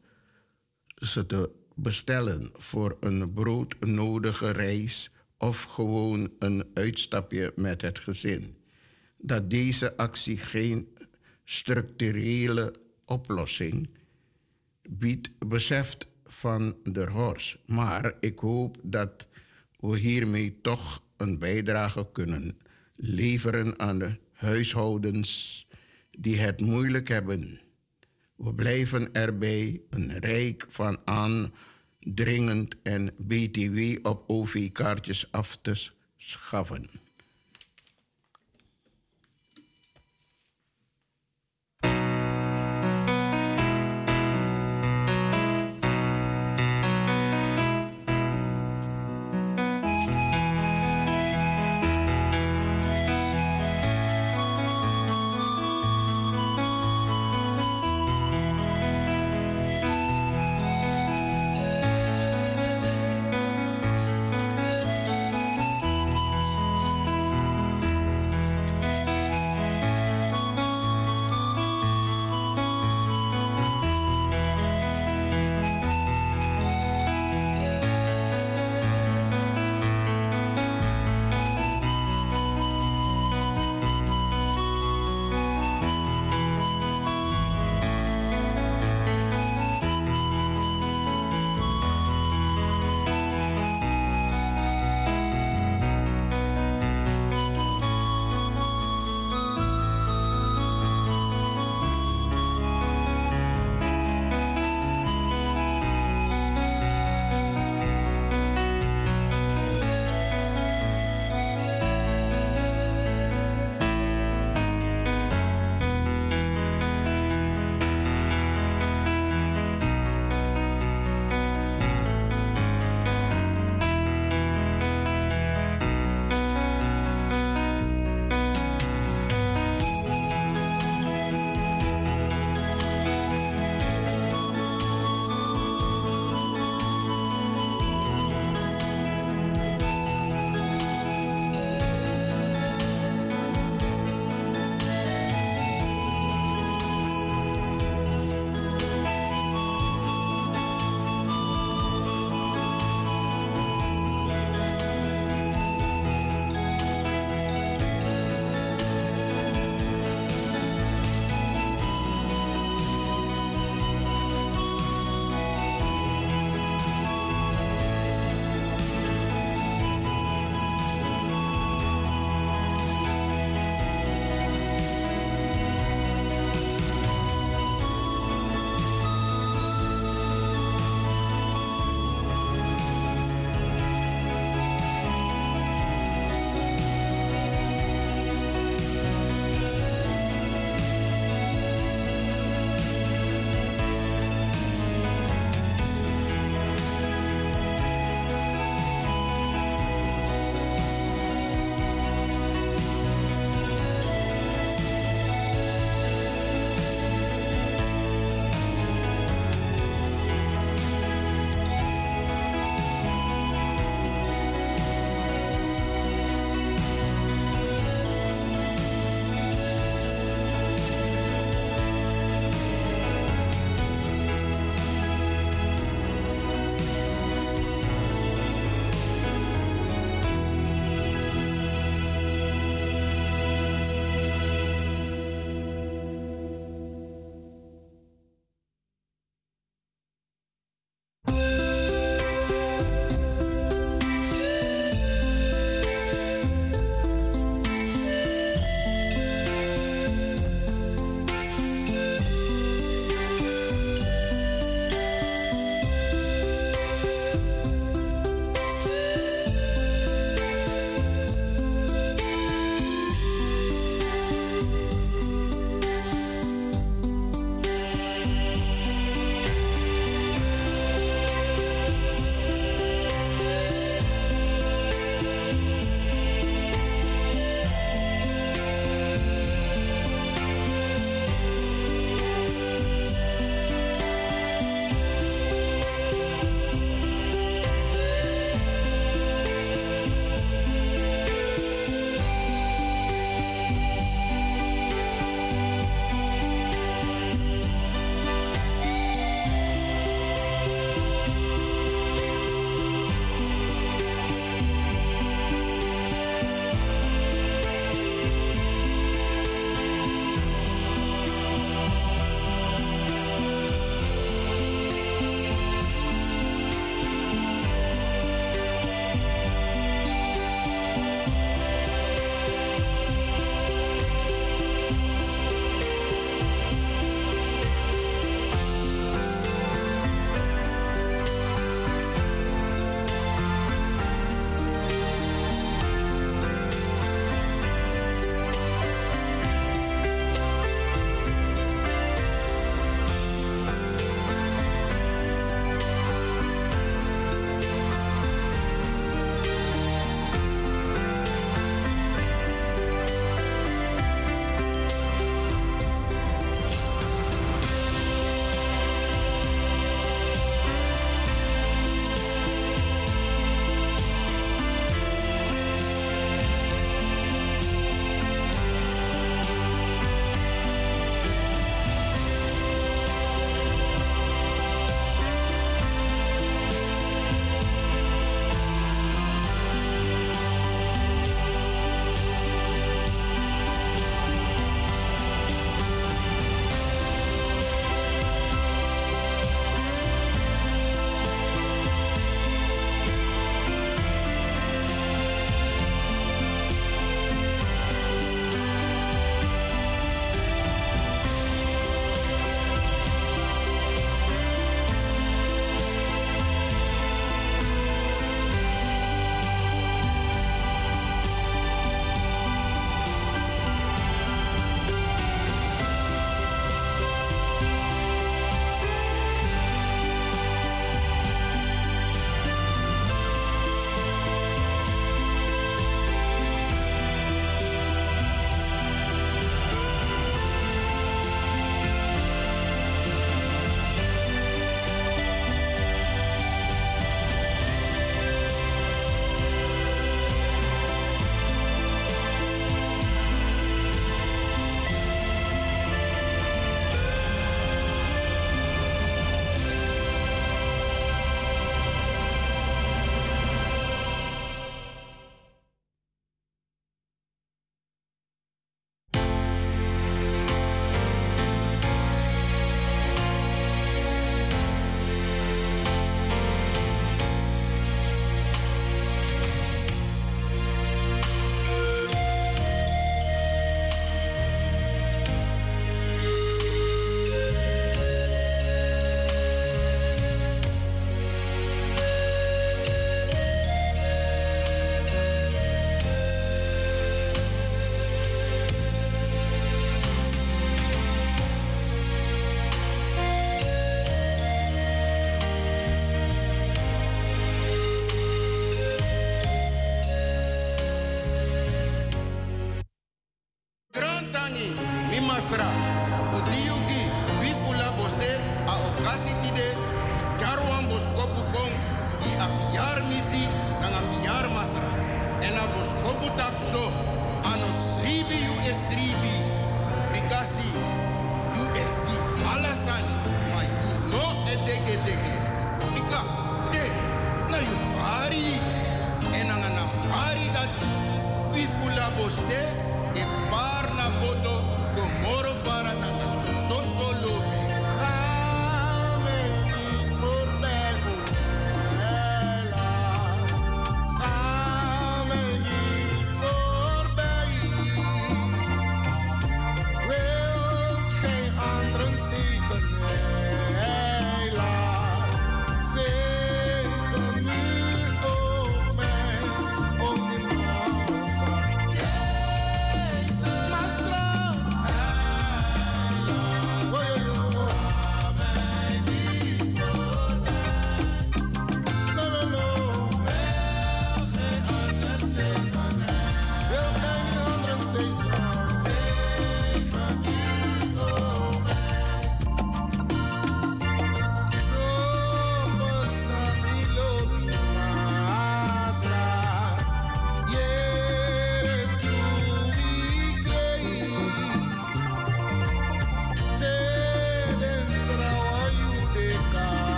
ze te bestellen voor een broodnodige reis of gewoon een uitstapje met het gezin. Dat deze actie geen structurele oplossing biedt, beseft van der Horst. Maar ik hoop dat we hiermee toch een bijdrage kunnen leveren aan de huishoudens die het moeilijk hebben. We blijven erbij een rijk van aandringend en BTW op OV-kaartjes af te schaffen.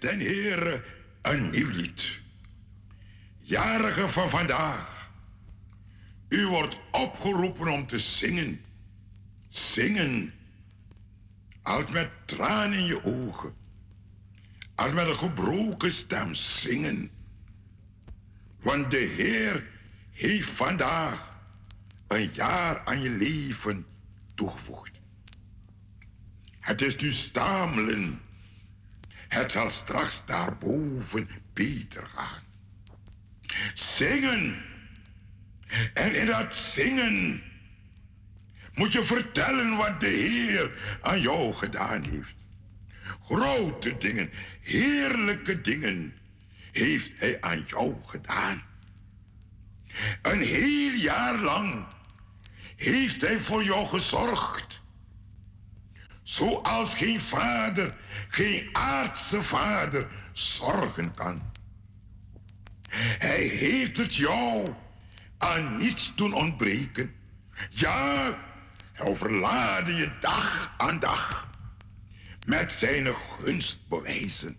Den Heere een nieuw lied. Jarige van vandaag, u wordt opgeroepen om te zingen. Zingen. Als met tranen in je ogen. Als met een gebroken stem zingen. Want de Heer heeft vandaag een jaar aan je leven toegevoegd. Het is nu stamelen. Het zal straks daarboven beter gaan. Zingen. En in dat zingen moet je vertellen wat de Heer aan jou gedaan heeft. Grote dingen, heerlijke dingen heeft Hij aan jou gedaan. Een heel jaar lang heeft Hij voor jou gezorgd. Zoals geen vader, geen aardse vader zorgen kan. Hij heeft het jou aan niets doen ontbreken. Ja, hij overlaadde je dag aan dag met zijn gunstbewijzen.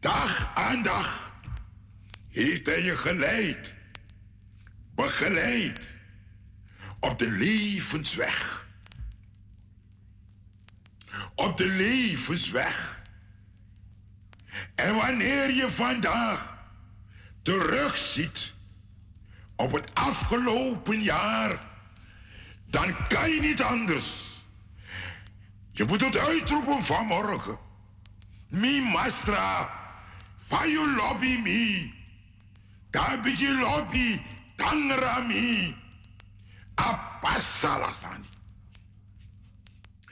Dag aan dag heeft hij je geleid, begeleid op de levensweg. Op de levensweg. En wanneer je vandaag terugziet op het afgelopen jaar, dan kan je niet anders. Je moet het uitroepen vanmorgen. Mi mastra, van je lobby mi. Daar je lobby, tangra mi.